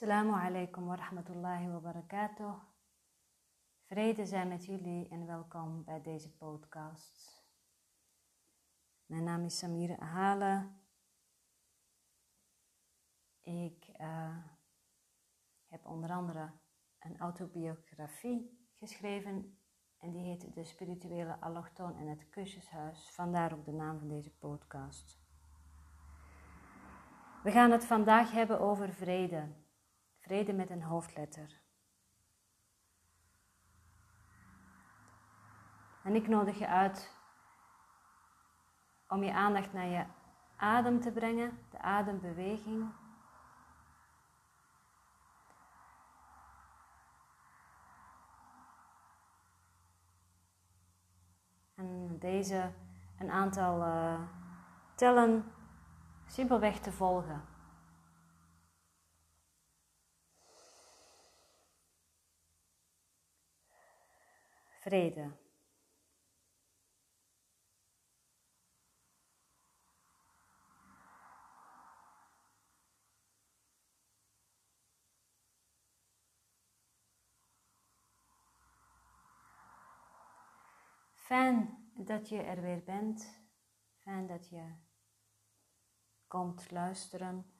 Assalamu alaikum wa wa barakatuh. Vrede zijn met jullie en welkom bij deze podcast. Mijn naam is Samira Ahale. Ik uh, heb onder andere een autobiografie geschreven en die heet De Spirituele Allochtoon en het Kusjeshuis. Vandaar ook de naam van deze podcast. We gaan het vandaag hebben over vrede. Vrede met een hoofdletter. En ik nodig je uit om je aandacht naar je adem te brengen, de adembeweging. En deze een aantal uh, tellen simpelweg te volgen. Fijn dat je er weer bent. Fijn dat je komt luisteren.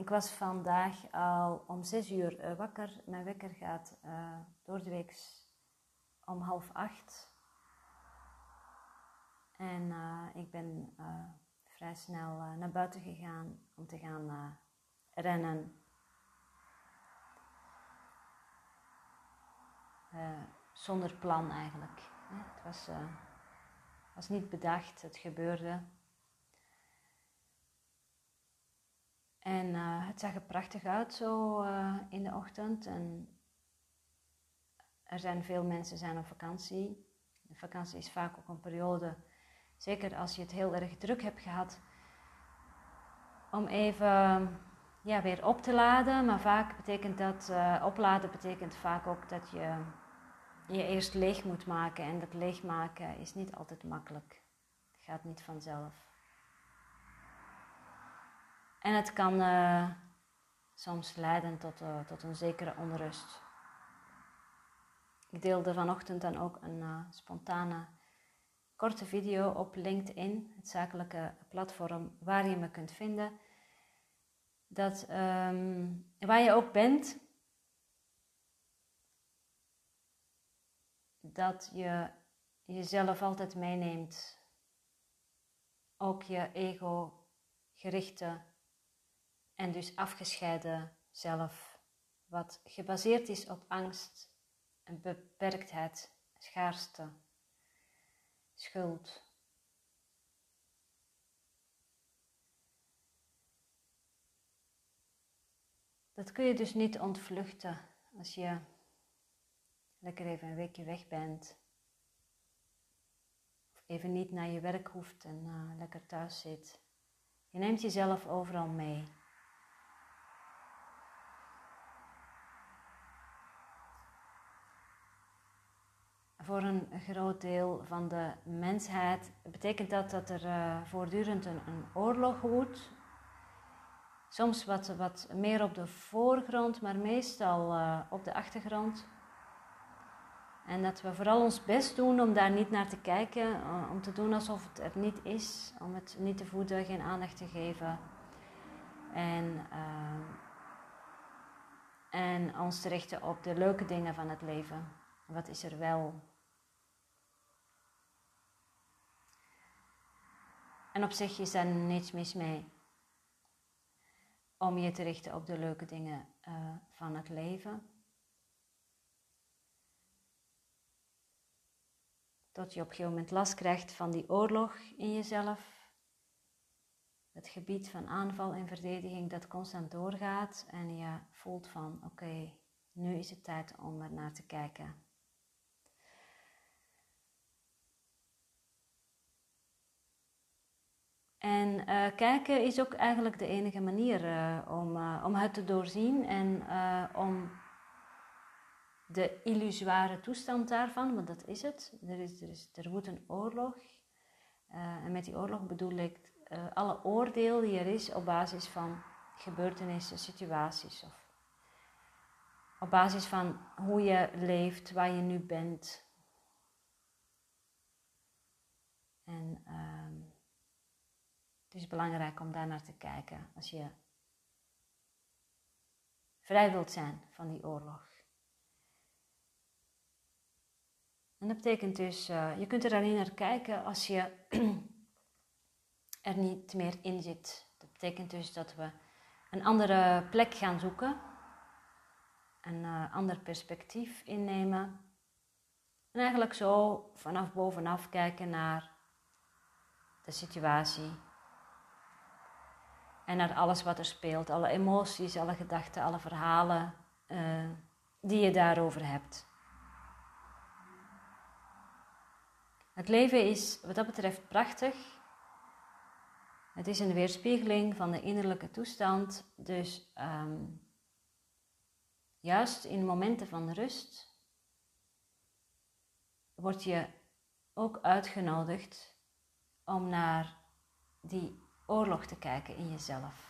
Ik was vandaag al om zes uur eh, wakker. Mijn wekker gaat uh, door de week om half acht. En uh, ik ben vrij snel naar buiten gegaan om te gaan rennen. zonder plan eigenlijk. Het was was niet bedacht, het gebeurde. En uh, het zag er prachtig uit zo uh, in de ochtend. En er zijn veel mensen zijn op vakantie. De vakantie is vaak ook een periode, zeker als je het heel erg druk hebt gehad, om even ja, weer op te laden. Maar vaak betekent dat, uh, opladen betekent vaak ook dat je je eerst leeg moet maken. En dat leegmaken is niet altijd makkelijk. Het gaat niet vanzelf. En het kan uh, soms leiden tot, uh, tot een zekere onrust. Ik deelde vanochtend dan ook een uh, spontane korte video op LinkedIn, het zakelijke platform waar je me kunt vinden. Dat um, waar je ook bent, dat je jezelf altijd meeneemt. Ook je ego-gerichte en dus afgescheiden zelf, wat gebaseerd is op angst, en beperktheid, schaarste, schuld. Dat kun je dus niet ontvluchten als je lekker even een weekje weg bent. Of even niet naar je werk hoeft en uh, lekker thuis zit. Je neemt jezelf overal mee. Voor een groot deel van de mensheid betekent dat dat er uh, voortdurend een, een oorlog woedt. Soms wat, wat meer op de voorgrond, maar meestal uh, op de achtergrond. En dat we vooral ons best doen om daar niet naar te kijken, eh, om te doen alsof het er niet is, om het niet te voeden, geen aandacht te geven. En, en ons te richten op de leuke dingen van het leven. Wat is er wel? En op zich is daar niets mis mee. Om je te richten op de leuke dingen uh, van het leven. Tot je op een gegeven moment last krijgt van die oorlog in jezelf. Het gebied van aanval en verdediging dat constant doorgaat. En je voelt van oké, nu is het tijd om er naar te kijken. En uh, kijken is ook eigenlijk de enige manier uh, om, uh, om het te doorzien en om de illusoire toestand daarvan, want dat is het. Er, is, er, er woedt een oorlog. En met die oorlog bedoel ik alle oordeel die er is op basis van gebeurtenissen, situaties of op basis van hoe je leeft, waar je nu bent. En het is belangrijk om daar naar te kijken als je vrij wilt zijn van die oorlog. En dat betekent dus, uh, je kunt er alleen naar kijken als je er niet meer in zit. Dat betekent dus dat we een andere plek gaan zoeken, een uh, ander perspectief innemen. En eigenlijk zo vanaf bovenaf kijken naar de situatie. En naar alles wat er speelt, alle emoties, alle gedachten, alle verhalen uh, die je daarover hebt. Het leven is wat dat betreft prachtig. Het is een weerspiegeling van de innerlijke toestand. Dus um, juist in momenten van rust word je ook uitgenodigd om naar die oorlog te kijken in jezelf.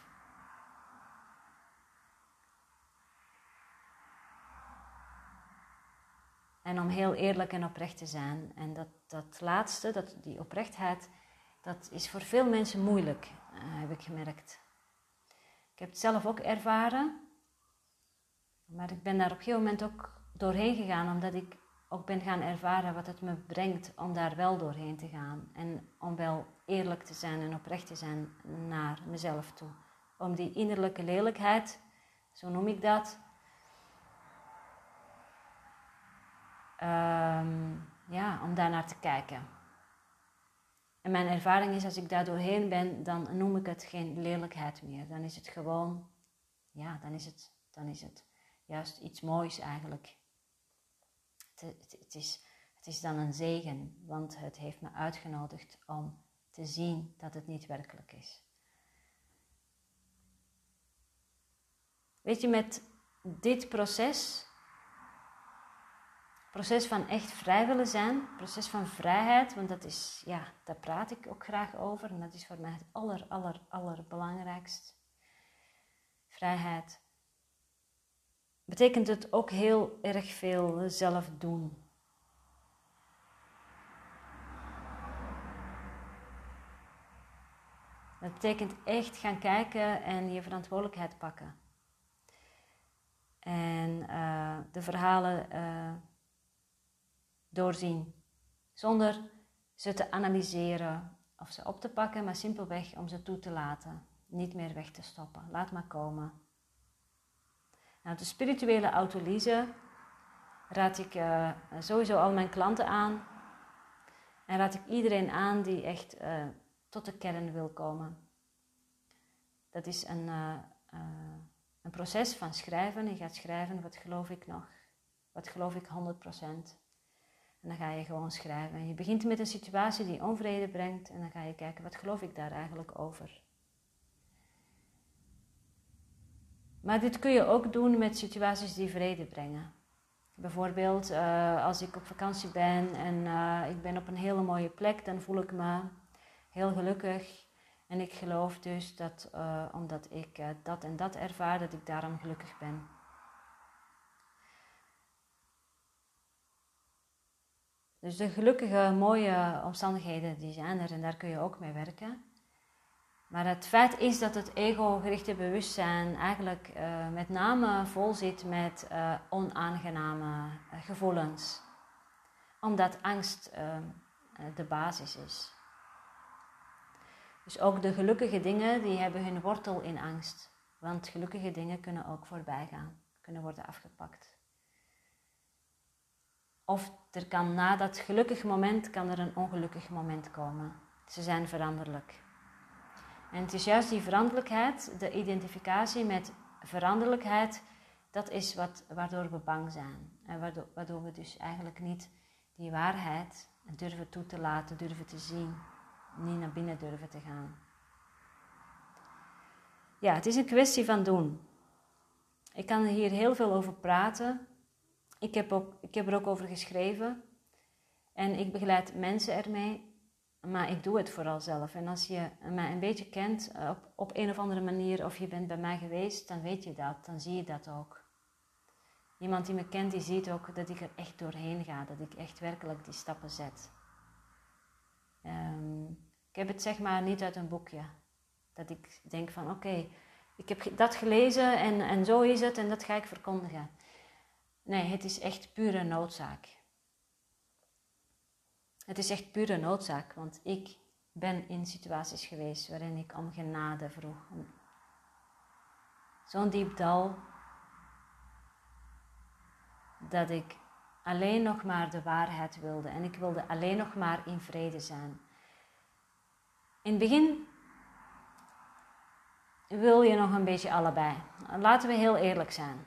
En om heel eerlijk en oprecht te zijn. En dat, dat laatste, dat, die oprechtheid, dat is voor veel mensen moeilijk, uh, heb ik gemerkt. Ik heb het zelf ook ervaren. Maar ik ben daar op een gegeven moment ook doorheen gegaan, omdat ik ook ben gaan ervaren wat het me brengt om daar wel doorheen te gaan. En om wel eerlijk te zijn en oprecht te zijn naar mezelf toe. Om die innerlijke lelijkheid, zo noem ik dat, um, ja, om daar naar te kijken. En mijn ervaring is, als ik daar doorheen ben, dan noem ik het geen lelijkheid meer. Dan is het gewoon, ja, dan is het, dan is het juist iets moois eigenlijk. Het, het, is, het is dan een zegen, want het heeft me uitgenodigd om te zien dat het niet werkelijk is. Weet je, met dit proces proces van echt vrij willen zijn, proces van vrijheid, want dat is, ja, daar praat ik ook graag over en dat is voor mij het aller, aller, allerbelangrijkst. Vrijheid. Betekent het ook heel erg veel zelf doen. Dat betekent echt gaan kijken en je verantwoordelijkheid pakken. En uh, de verhalen uh, doorzien. Zonder ze te analyseren of ze op te pakken, maar simpelweg om ze toe te laten. Niet meer weg te stoppen. Laat maar komen. Nou, de spirituele autolyse raad ik uh, sowieso al mijn klanten aan. En raad ik iedereen aan die echt tot de kern wil komen. Dat is een, uh, een proces van schrijven. Je gaat schrijven, wat geloof ik nog? Wat geloof ik 100%? En dan ga je gewoon schrijven. je begint met een situatie die onvrede brengt en dan ga je kijken, wat geloof ik daar eigenlijk over? Maar dit kun je ook doen met situaties die vrede brengen. Bijvoorbeeld uh, als ik op vakantie ben en ik ben op een hele mooie plek, dan voel ik me heel gelukkig. En ik geloof dus dat uh, omdat ik dat en dat ervaar, dat ik daarom gelukkig ben. Dus de gelukkige, mooie omstandigheden, die zijn er en daar kun je ook mee werken. Maar het feit is dat het ego-gerichte bewustzijn eigenlijk uh, met name vol zit met onaangename gevoelens. Omdat angst de basis is. Dus ook de gelukkige dingen, die hebben hun wortel in angst. Want gelukkige dingen kunnen ook voorbij gaan, kunnen worden afgepakt. Of er kan na dat gelukkig moment kan er een ongelukkig moment komen. Ze zijn veranderlijk. En het is juist die veranderlijkheid, de identificatie met veranderlijkheid, dat is wat, waardoor we bang zijn. En waardoor, waardoor we dus eigenlijk niet die waarheid durven toe te laten, durven te zien, niet naar binnen durven te gaan. Ja, het is een kwestie van doen. Ik kan hier heel veel over praten, ik heb, ook, ik heb er ook over geschreven. En ik begeleid mensen ermee. maar ik doe het vooral zelf. En als je mij een beetje kent eh, op, op een of andere manier, of je bent bij mij geweest, dan weet je dat, dan zie je dat ook. Iemand die me kent, die ziet ook dat ik er echt doorheen ga, dat ik echt werkelijk die stappen zet. Um, ik heb het zeg maar niet uit een boekje. Dat ik denk van oké, ik heb dat gelezen en, en zo is het en dat ga ik verkondigen. Nee, het is echt pure noodzaak. Het is echt pure noodzaak, want ik ben in situaties geweest waarin ik om genade vroeg. Zo'n diep dal dat ik alleen nog maar de waarheid wilde en ik wilde alleen nog maar in vrede zijn. In het begin wil je nog een beetje allebei. Laten we heel eerlijk zijn.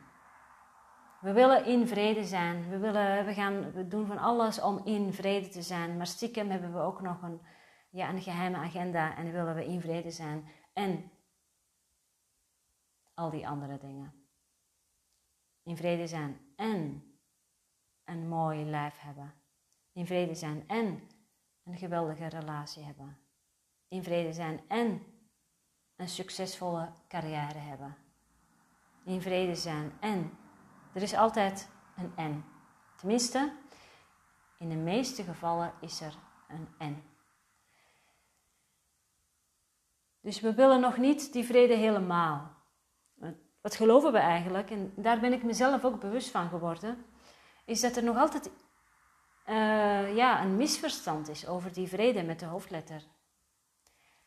We willen in vrede zijn. We, willen, we, gaan, we doen van alles om in vrede te zijn. Maar stiekem hebben we ook nog een, ja, een geheime agenda en willen we in vrede zijn. En al die andere dingen. In vrede zijn en een mooi lijf hebben. In vrede zijn en een geweldige relatie hebben. In vrede zijn en een succesvolle carrière hebben. In vrede zijn en. Er is altijd een en. Tenminste, in de meeste gevallen is er een en. Dus we willen nog niet die vrede helemaal. Wat geloven we eigenlijk? En daar ben ik mezelf ook bewust van geworden. Is dat er nog altijd uh, ja, een misverstand is over die vrede met de hoofdletter.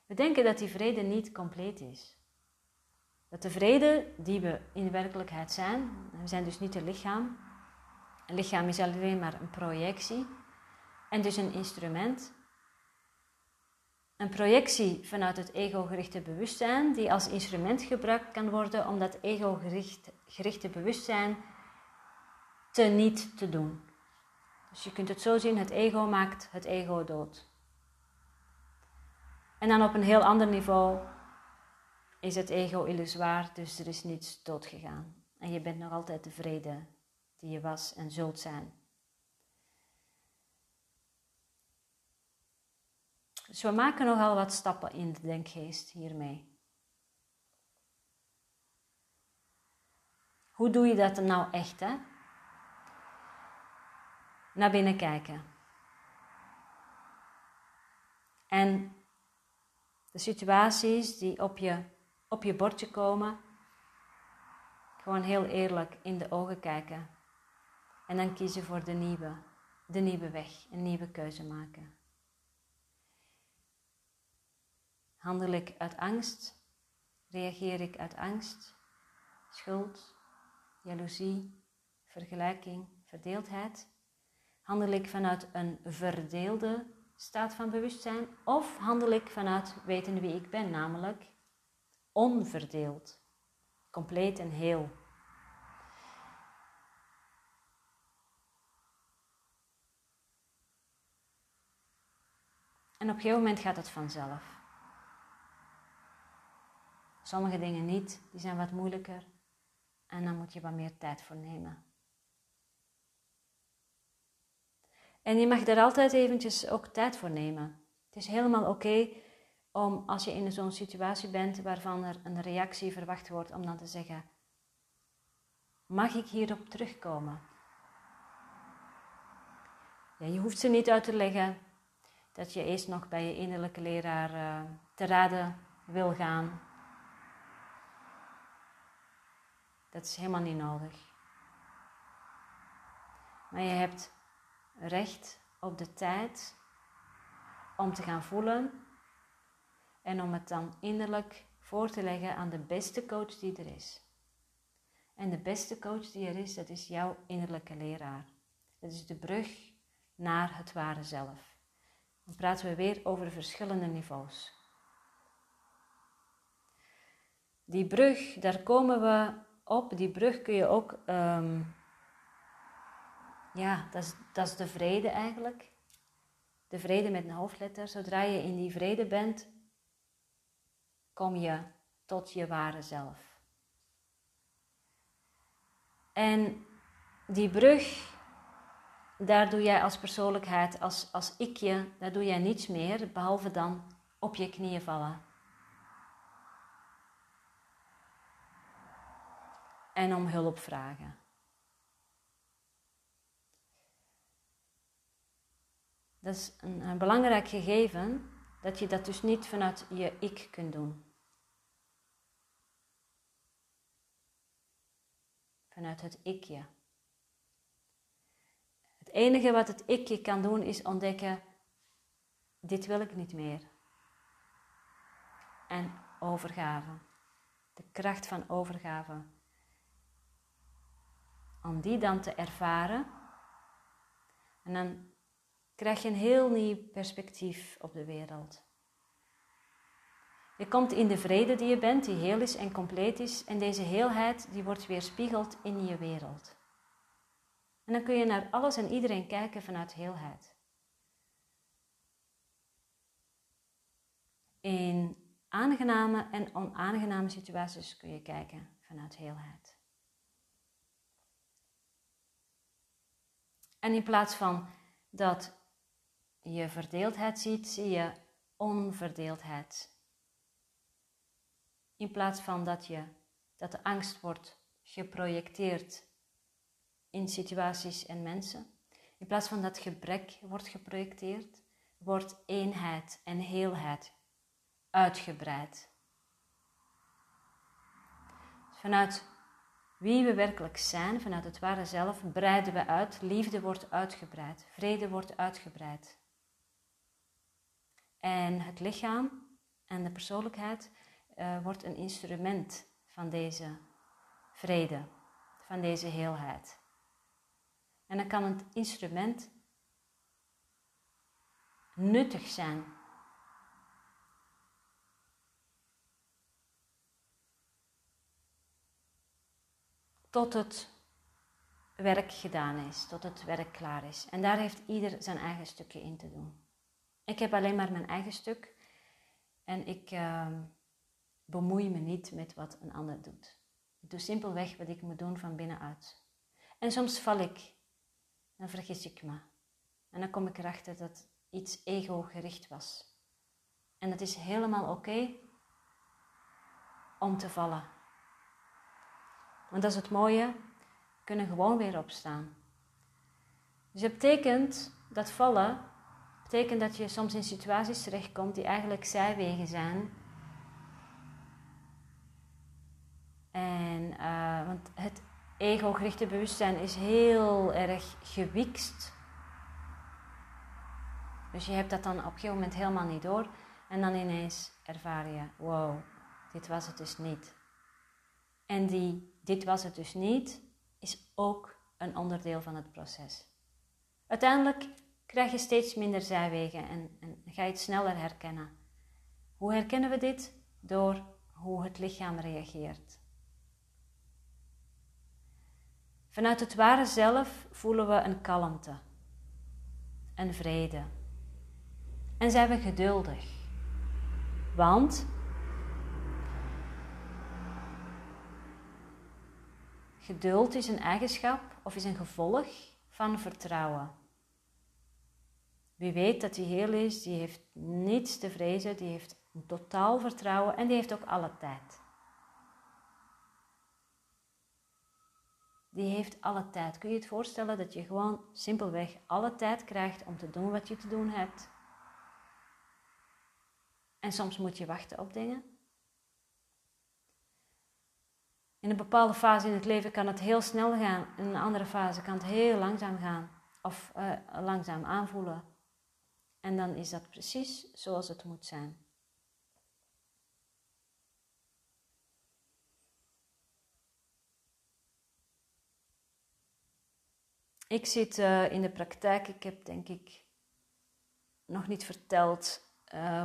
We denken dat die vrede niet compleet is. Dat de vrede die we in werkelijkheid zijn, we zijn dus niet een lichaam. Een lichaam is alleen maar een projectie en dus een instrument. Een projectie vanuit het ego-gerichte bewustzijn, die als instrument gebruikt kan worden om dat ego-gerichte bewustzijn te niet te doen. Dus je kunt het zo zien: het ego maakt het ego dood. En dan op een heel ander niveau is het ego illusoir, dus er is niets doodgegaan. En je bent nog altijd tevreden die je was en zult zijn. Dus we maken nogal wat stappen in de denkgeest hiermee. Hoe doe je dat nou echt, hè? Naar binnen kijken. En de situaties die op je, op je bordje komen, gewoon heel eerlijk in de ogen kijken. En dan kiezen voor de nieuwe, de nieuwe weg, een nieuwe keuze maken. Handel ik uit angst? Reageer ik uit angst? Schuld, jaloezie, vergelijking, verdeeldheid? Handel ik vanuit een verdeelde staat van bewustzijn of handel ik vanuit weten wie ik ben, namelijk onverdeeld, compleet en heel. En op een gegeven moment gaat het vanzelf. Sommige dingen niet, die zijn wat moeilijker en dan moet je wat meer tijd voor nemen. En je mag daar altijd eventjes ook tijd voor nemen. Het is helemaal oké om als je in zo'n situatie bent waarvan er een reactie verwacht wordt, om dan te zeggen: Mag ik hierop terugkomen? Ja, je hoeft ze niet uit te leggen dat je eerst nog bij je innerlijke leraar uh, te raden wil gaan. Dat is helemaal niet nodig. Maar je hebt recht op de tijd om te gaan voelen en om het dan innerlijk voor te leggen aan de beste coach die er is. En de beste coach die er is, dat is jouw innerlijke leraar. Dat is de brug naar het ware zelf. Dan praten we weer over verschillende niveaus. Die brug, daar komen we op. Die brug kun je ook ehm, ja, dat is, dat de vrede eigenlijk. De vrede met een hoofdletter. Zodra je in die vrede bent, kom je tot je ware zelf. En die brug daar doe jij als persoonlijkheid, als, als ikje, daar doe jij niets meer, behalve dan op je knieën vallen. En om hulp vragen. Dat is een, belangrijk gegeven, dat je dat dus niet vanuit je ik kunt doen. Vanuit het ikje. Het enige wat het ikje kan doen is ontdekken, dit wil ik niet meer. En overgave. De kracht van overgave. Om die dan te ervaren. En dan krijg je een heel nieuw perspectief op de wereld. Je komt in de vrede die je bent, die heel is en compleet is, en deze heelheid die wordt weerspiegeld in je wereld. En dan kun je naar alles en iedereen kijken vanuit heelheid. In aangename en onaangename situaties kun je kijken vanuit heelheid. En in plaats van dat je verdeeldheid ziet, zie je onverdeeldheid. In plaats van dat, je, dat de angst wordt geprojecteerd in situaties en mensen, in plaats van dat gebrek wordt geprojecteerd, wordt eenheid en heelheid uitgebreid. Vanuit wie we werkelijk zijn, vanuit het ware zelf, breiden we uit. Liefde wordt uitgebreid, vrede wordt uitgebreid. En het lichaam en de persoonlijkheid uh, wordt een instrument van deze vrede, van deze heelheid. En dan kan het instrument nuttig zijn. Tot het werk gedaan is, tot het werk klaar is. En daar heeft ieder zijn eigen stukje in te doen. Ik heb alleen maar mijn eigen stuk en ik uh, bemoei me niet met wat een ander doet. Ik doe simpelweg wat ik moet doen van binnenuit. En soms val ik, dan vergis ik me. En dan kom ik erachter dat iets ego-gericht was. En dat is helemaal oké om te vallen. Want dat is het mooie, kunnen gewoon weer opstaan. Dus het betekent dat vallen betekent dat je soms in situaties terechtkomt die eigenlijk zijwegen zijn. En, uh, want het ego-gerichte bewustzijn is heel erg gewikst. Dus je hebt dat dan op een gegeven moment helemaal niet door. En dan ineens ervaar je, wow, dit was het dus niet. En die, dit was het dus niet, is ook een onderdeel van het proces. Uiteindelijk krijg je steeds minder zijwegen en, en ga je het sneller herkennen. Hoe herkennen we dit? Door hoe het lichaam reageert. Vanuit het ware zelf voelen we een kalmte, een vrede. En zijn we geduldig. Want geduld is een eigenschap of is een gevolg van vertrouwen. Wie weet dat hij heel is, die heeft niets te vrezen, die heeft een totaal vertrouwen en die heeft ook alle tijd. Die heeft alle tijd. Kun je het voorstellen dat je gewoon simpelweg alle tijd krijgt om te doen wat je te doen hebt? En soms moet je wachten op dingen. In een bepaalde fase in het leven kan het heel snel gaan, in een andere fase kan het heel langzaam gaan of uh, langzaam aanvoelen. En dan is dat precies zoals het moet zijn. Ik zit uh, in de praktijk. Ik heb denk ik nog niet verteld uh,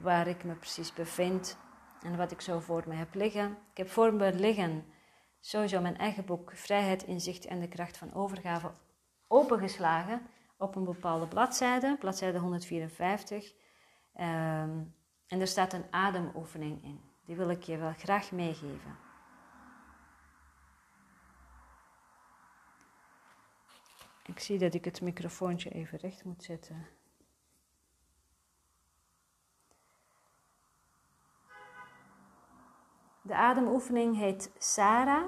waar ik me precies bevind en wat ik zo voor me heb liggen. Ik heb voor me liggen sowieso mijn eigen boek Vrijheid, Inzicht en de Kracht van Overgave opengeslagen op een bepaalde bladzijde, bladzijde 154. Ehm, en er staat een ademoefening in. Die wil ik je wel graag meegeven. Ik zie dat ik het microfoontje even recht moet zetten. De ademoefening heet SARA.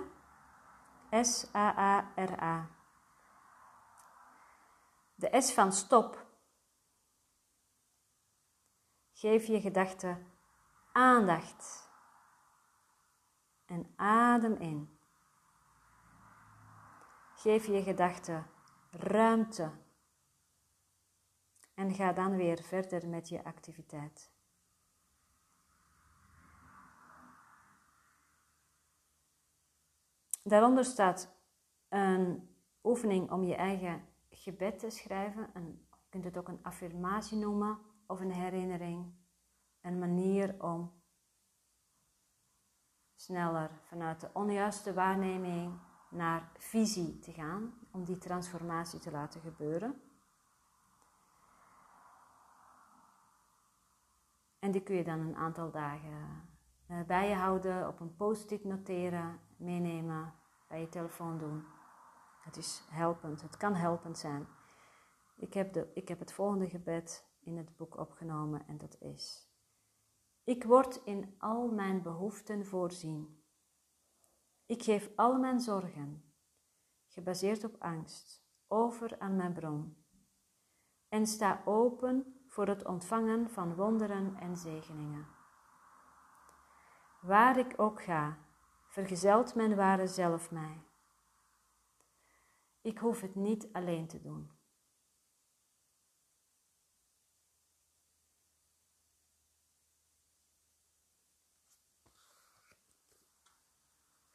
S-A-A-R-A. De S van stop. Geef je gedachten aandacht. En adem in. Geef je gedachten ruimte. En ga dan weer verder met je activiteit. Daaronder staat een oefening om je eigen gebed te schrijven. En je kunt het ook een affirmatie noemen of een herinnering. Een manier om sneller vanuit de onjuiste waarneming naar visie te gaan, om die transformatie te laten gebeuren. En die kun je dan een aantal dagen eh, bij je houden, op een post-it noteren, meenemen, bij je telefoon doen. Het is helpend, het kan helpend zijn. Ik heb, de, ik heb het volgende gebed in het boek opgenomen en dat is: Ik word in al mijn behoeften voorzien. Ik geef al mijn zorgen, gebaseerd op angst, over aan mijn bron en sta open voor het ontvangen van wonderen en zegeningen. Waar ik ook ga, vergezelt mijn ware zelf mij. Ik hoef het niet alleen te doen.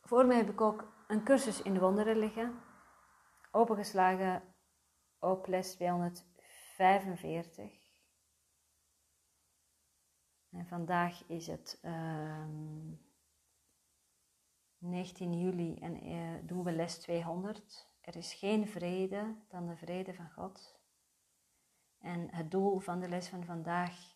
Voor mij heb ik ook een cursus in wonderen liggen, opengeslagen op les 245. En vandaag is het 19 ehm, juli en uh, doen we les 200. Er is geen vrede dan de vrede van God. En het doel van de les van vandaag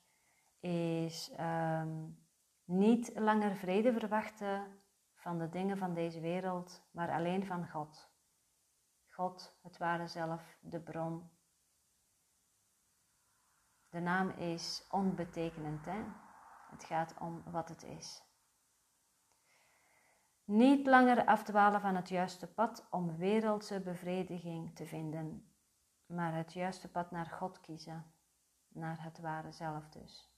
is um, niet langer vrede verwachten van de dingen van deze wereld, maar alleen van God. God, het ware zelf, de bron. De naam is onbetekenend, hè? Het gaat om wat het is. Niet langer afdwalen van het juiste pad om wereldse bevrediging te vinden, maar het juiste pad naar God kiezen, naar het ware zelf dus.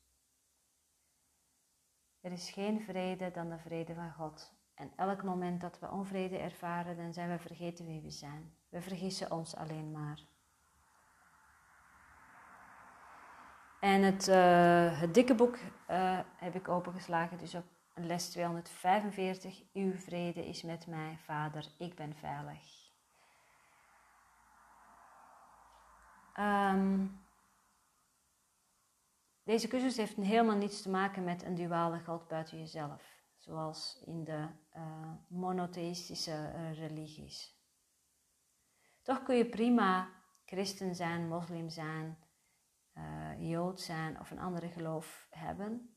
Er is geen vrede dan de vrede van God. En elk moment dat we onvrede ervaren, dan zijn we vergeten wie we zijn. We vergissen ons alleen maar. En het, uh, het dikke boek uh, heb ik opengeslagen, dus op les 245. Uw vrede is met mij, Vader, ik ben veilig. Um, deze cursus heeft helemaal niets te maken met een duale God buiten jezelf zoals in de uh, monotheïstische uh, religies. Toch kun je prima christen zijn, moslim zijn, uh, jood zijn of een andere geloof hebben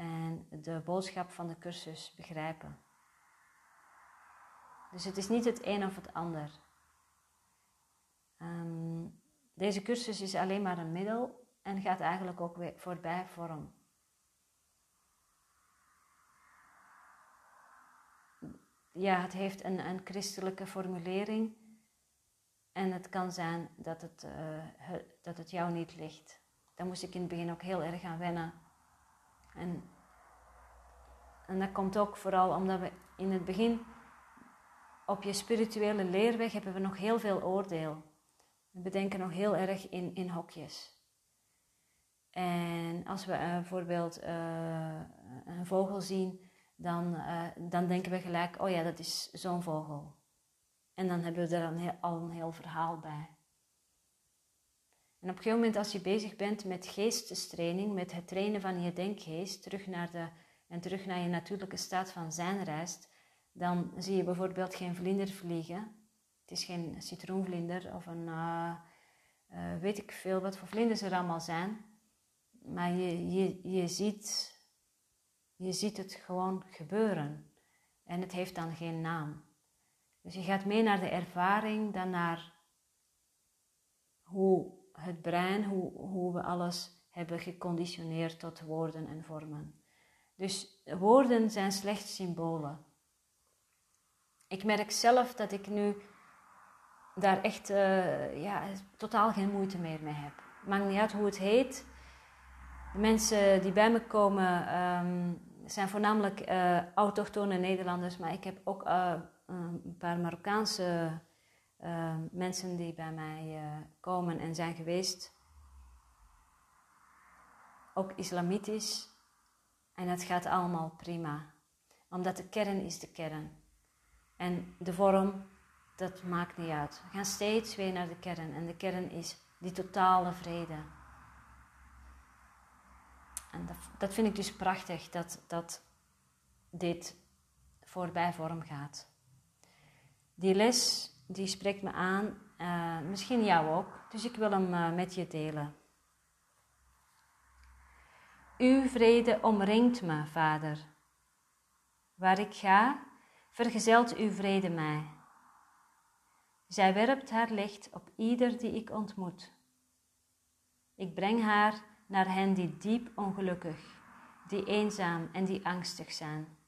en de boodschap van de cursus begrijpen. Dus het is niet het een of het ander. Um, deze cursus is alleen maar een middel en gaat eigenlijk ook weer voorbij vorm. ja, het heeft een, een christelijke formulering. En het kan zijn dat het, uh, dat het jou niet ligt. Daar moest ik in het begin ook heel erg aan wennen. En, en dat komt ook vooral omdat we in het begin op je spirituele leerweg hebben we nog heel veel oordeel. We bedenken nog heel erg in, in hokjes. En als we uh, bijvoorbeeld uh, een vogel zien dan, uh, dan denken we gelijk, oh ja, dat is zo'n vogel. En dan hebben we er dan al een heel verhaal bij. En op een gegeven moment als je bezig bent met geestestraining, met het trainen van je denkgeest, terug naar de, en terug naar je natuurlijke staat van zijn reist, dan zie je bijvoorbeeld geen vlinder vliegen. Het is geen citroenvlinder of een, uh, uh, weet ik veel wat voor vlinders er allemaal zijn. Maar je, je, je ziet je ziet het gewoon gebeuren. En het heeft dan geen naam. Dus je gaat mee naar de ervaring dan naar hoe het brein, hoe, hoe we alles hebben geconditioneerd tot woorden en vormen. Dus woorden zijn slechts symbolen. Ik merk zelf dat ik nu daar echt uh, ja, totaal geen moeite meer mee heb. Maakt niet uit hoe het heet. De mensen die bij me komen um, zijn voornamelijk uh, autochtone Nederlanders, maar ik heb ook uh, een paar Marokkaanse mensen die bij mij komen en zijn geweest. Ook islamitisch. En het gaat allemaal prima. Omdat de kern is de kern. En de vorm, dat maakt niet uit. We gaan steeds weer naar de kern. En de kern is die totale vrede. En dat, dat vind ik dus prachtig, dat, dat dit voorbij vorm gaat. Die les, die spreekt me aan, uh, misschien jou ook. Dus ik wil hem uh, met je delen. Uw vrede omringt me, Vader. Waar ik ga, vergezelt uw vrede mij. Zij werpt haar licht op ieder die ik ontmoet. Ik breng haar naar hen die diep ongelukkig, die eenzaam en die angstig zijn.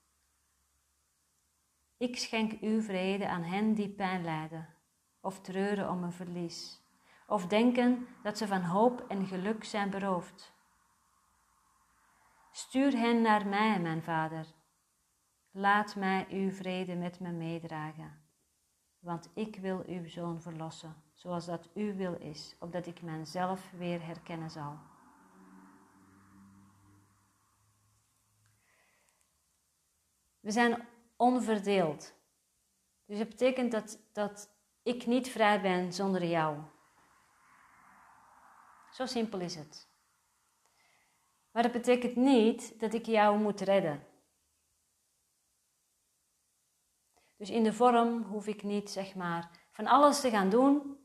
Ik schenk uw vrede aan hen die pijn lijden, of treuren om een verlies, of denken dat ze van hoop en geluk zijn beroofd. Stuur hen naar mij, mijn Vader. Laat mij uw vrede met me meedragen, want ik wil uw zoon verlossen, zoals dat uw wil is, opdat ik mijzelf weer herkennen zal. We zijn onverdeeld. Dus dat betekent dat, dat ik niet vrij ben zonder jou. Zo simpel is het. Maar dat betekent niet dat ik jou moet redden. Dus in de vorm hoef ik niet, zeg maar, van alles te gaan doen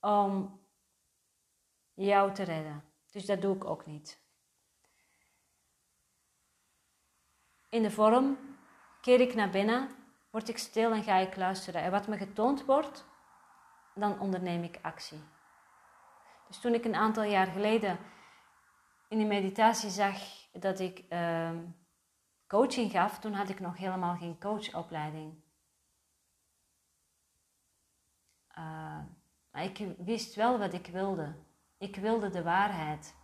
om jou te redden. Dus dat doe ik ook niet. In de vorm keer ik naar binnen, word ik stil en ga ik luisteren. En wat me getoond wordt, dan onderneem ik actie. Dus toen ik een aantal jaar geleden in de meditatie zag dat ik uh, coaching gaf, toen had ik nog helemaal geen coachopleiding. Uh, maar ik wist wel wat ik wilde. Ik wilde de waarheid.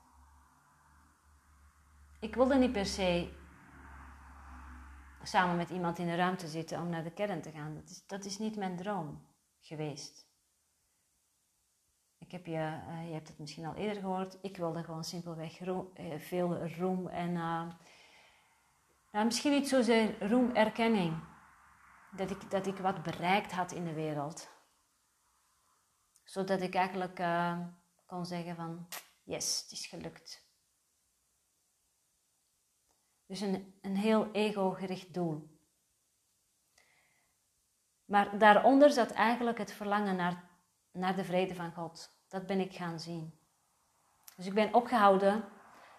Ik wilde niet per se samen met iemand in de ruimte zitten om naar de kern te gaan. Dat is, dat is niet mijn droom geweest. Ik heb je, uh, je hebt het misschien al eerder gehoord, ik wilde gewoon simpelweg uh, veel roem en uh, nou, misschien niet zozeer roemerkenning. Dat ik, dat ik wat bereikt had in de wereld. Zodat ik eigenlijk kon zeggen van, yes, het is gelukt. Dus een, een heel ego-gericht doel. Maar daaronder zat eigenlijk het verlangen naar, naar de vrede van God. Dat ben ik gaan zien. Dus ik ben opgehouden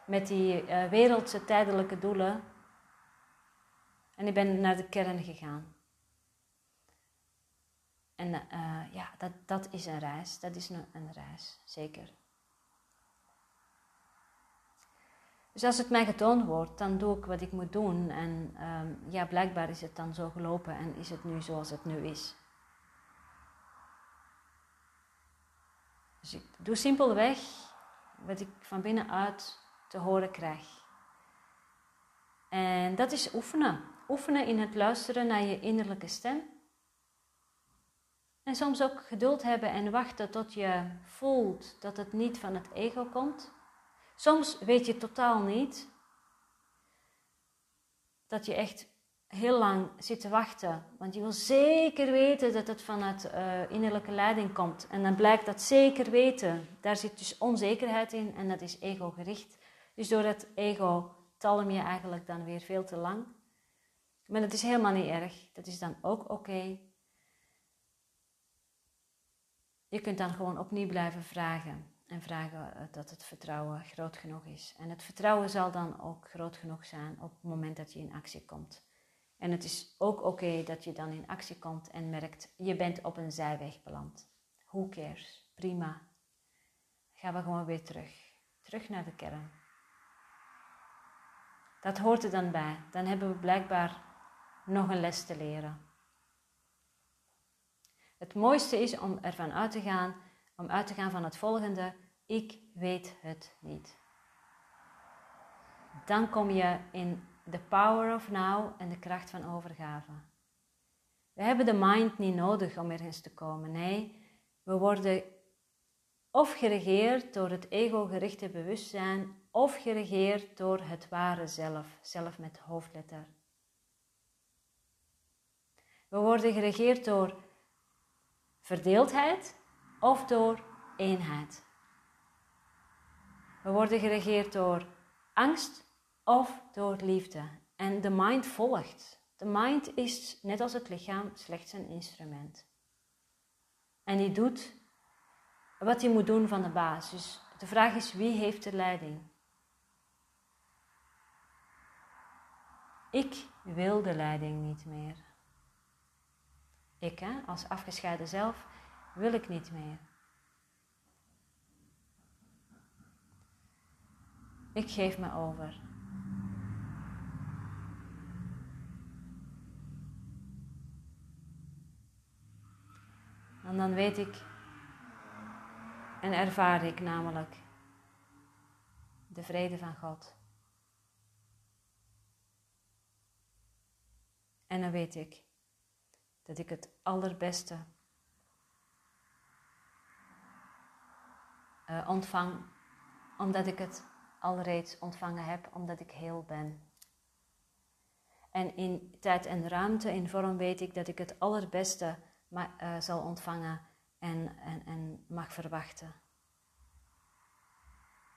met die uh, wereldse tijdelijke doelen. En ik ben naar de kern gegaan. En uh, ja, dat, dat is een reis. Dat is een, een reis, zeker. Dus als het mij getoond wordt, dan doe ik wat ik moet doen. En um, ja, blijkbaar is het dan zo gelopen en is het nu zoals het nu is. Dus ik doe simpelweg wat ik van binnenuit te horen krijg. En dat is oefenen. Oefenen in het luisteren naar je innerlijke stem. En soms ook geduld hebben en wachten tot je voelt dat het niet van het ego komt. Soms weet je totaal niet dat je echt heel lang zit te wachten. Want je wil zeker weten dat het vanuit uh, innerlijke leiding komt. En dan blijkt dat zeker weten. Daar zit dus onzekerheid in en dat is ego-gericht. Dus door dat ego talm je eigenlijk dan weer veel te lang. Maar dat is helemaal niet erg. Dat is dan ook oké. Je kunt dan gewoon opnieuw blijven vragen. En vragen eh, dat het vertrouwen groot genoeg is. En het vertrouwen zal dan ook groot genoeg zijn op het moment dat je in actie komt. En het is ook oké dat je dan in actie komt en merkt, je bent op een zijweg beland. Who cares? Prima. gaan we gewoon weer terug. Terug naar de kern. Dat hoort er dan bij. Dan hebben we blijkbaar nog een les te leren. Het mooiste is om ervan uit te gaan, om uit te gaan van het volgende: ik weet het niet. Dan kom je in the power of now en de kracht van overgave. We hebben de mind niet nodig om ergens te komen. Nee, we worden of geregeerd door het ego-gerichte bewustzijn of geregeerd door het ware zelf, zelf met hoofdletter. We worden geregeerd door verdeeldheid of door eenheid. We worden geregeerd door angst of door liefde. En de mind volgt. De mind is, net als het lichaam, slechts een instrument. En die doet wat hij moet doen van de basis. De vraag is, wie heeft de leiding? Ik wil de leiding niet meer. Ik, hè, als afgescheiden zelf, wil ik niet meer. Ik geef me over. En dan weet ik en ervaar ik namelijk de vrede van God. En dan weet ik dat ik het allerbeste uh, ontvang, omdat ik het alreeds ontvangen heb, omdat ik heel ben. En in tijd en ruimte, in vorm weet ik dat ik het allerbeste uh, zal ontvangen en, en, en mag verwachten.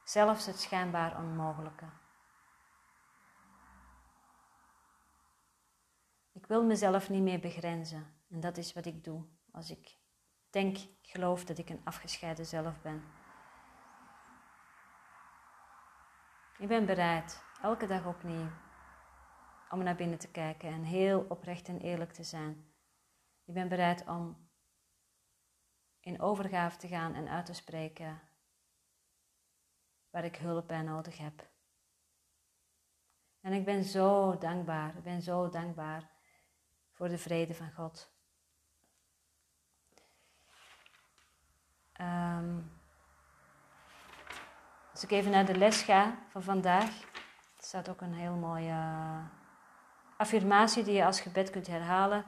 Zelfs het schijnbaar onmogelijke. Ik wil mezelf niet meer begrenzen. En dat is wat ik doe als ik denk, geloof dat ik een afgescheiden zelf ben. Ik ben bereid, elke dag opnieuw, om naar binnen te kijken en heel oprecht en eerlijk te zijn. Ik ben bereid om in overgave te gaan en uit te spreken waar ik hulp bij nodig heb. En ik ben zo dankbaar, ik ben zo dankbaar voor de vrede van God. Um, als ik even naar de les ga van vandaag, staat ook een heel mooie affirmatie die je als gebed kunt herhalen.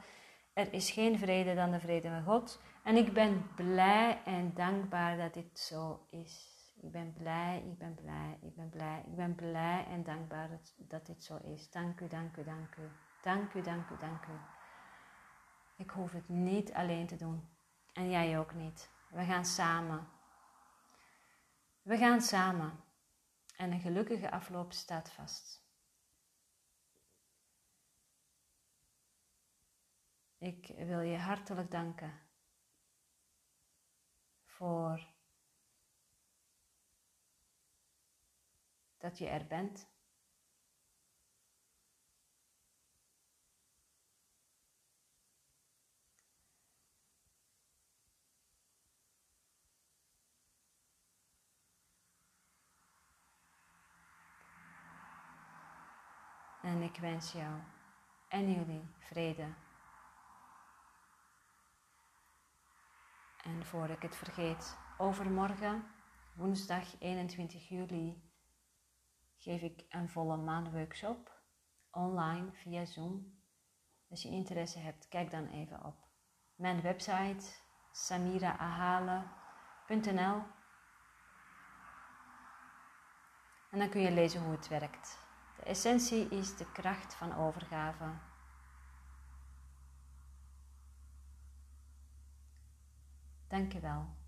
Er is geen vrede dan de vrede van God. En ik ben blij en dankbaar dat dit zo is. Ik ben blij, ik ben blij, ik ben blij, ik ben blij en dankbaar dat, dat dit zo is. Dank u, dank u, dank u. Dank u, dank u, dank u. Ik hoef het niet alleen te doen. En jij ook niet. We gaan samen. We gaan samen. En een gelukkige afloop staat vast. Ik wil je hartelijk danken voor dat je er bent. En ik wens jou en jullie vrede En voor ik het vergeet, overmorgen, woensdag 21 juli, geef ik een volle maan workshop online via Zoom. Als je interesse hebt, kijk dan even op mijn website samiraahalen.nl en dan kun je lezen hoe het werkt. De essentie is de kracht van overgave. Dank je wel.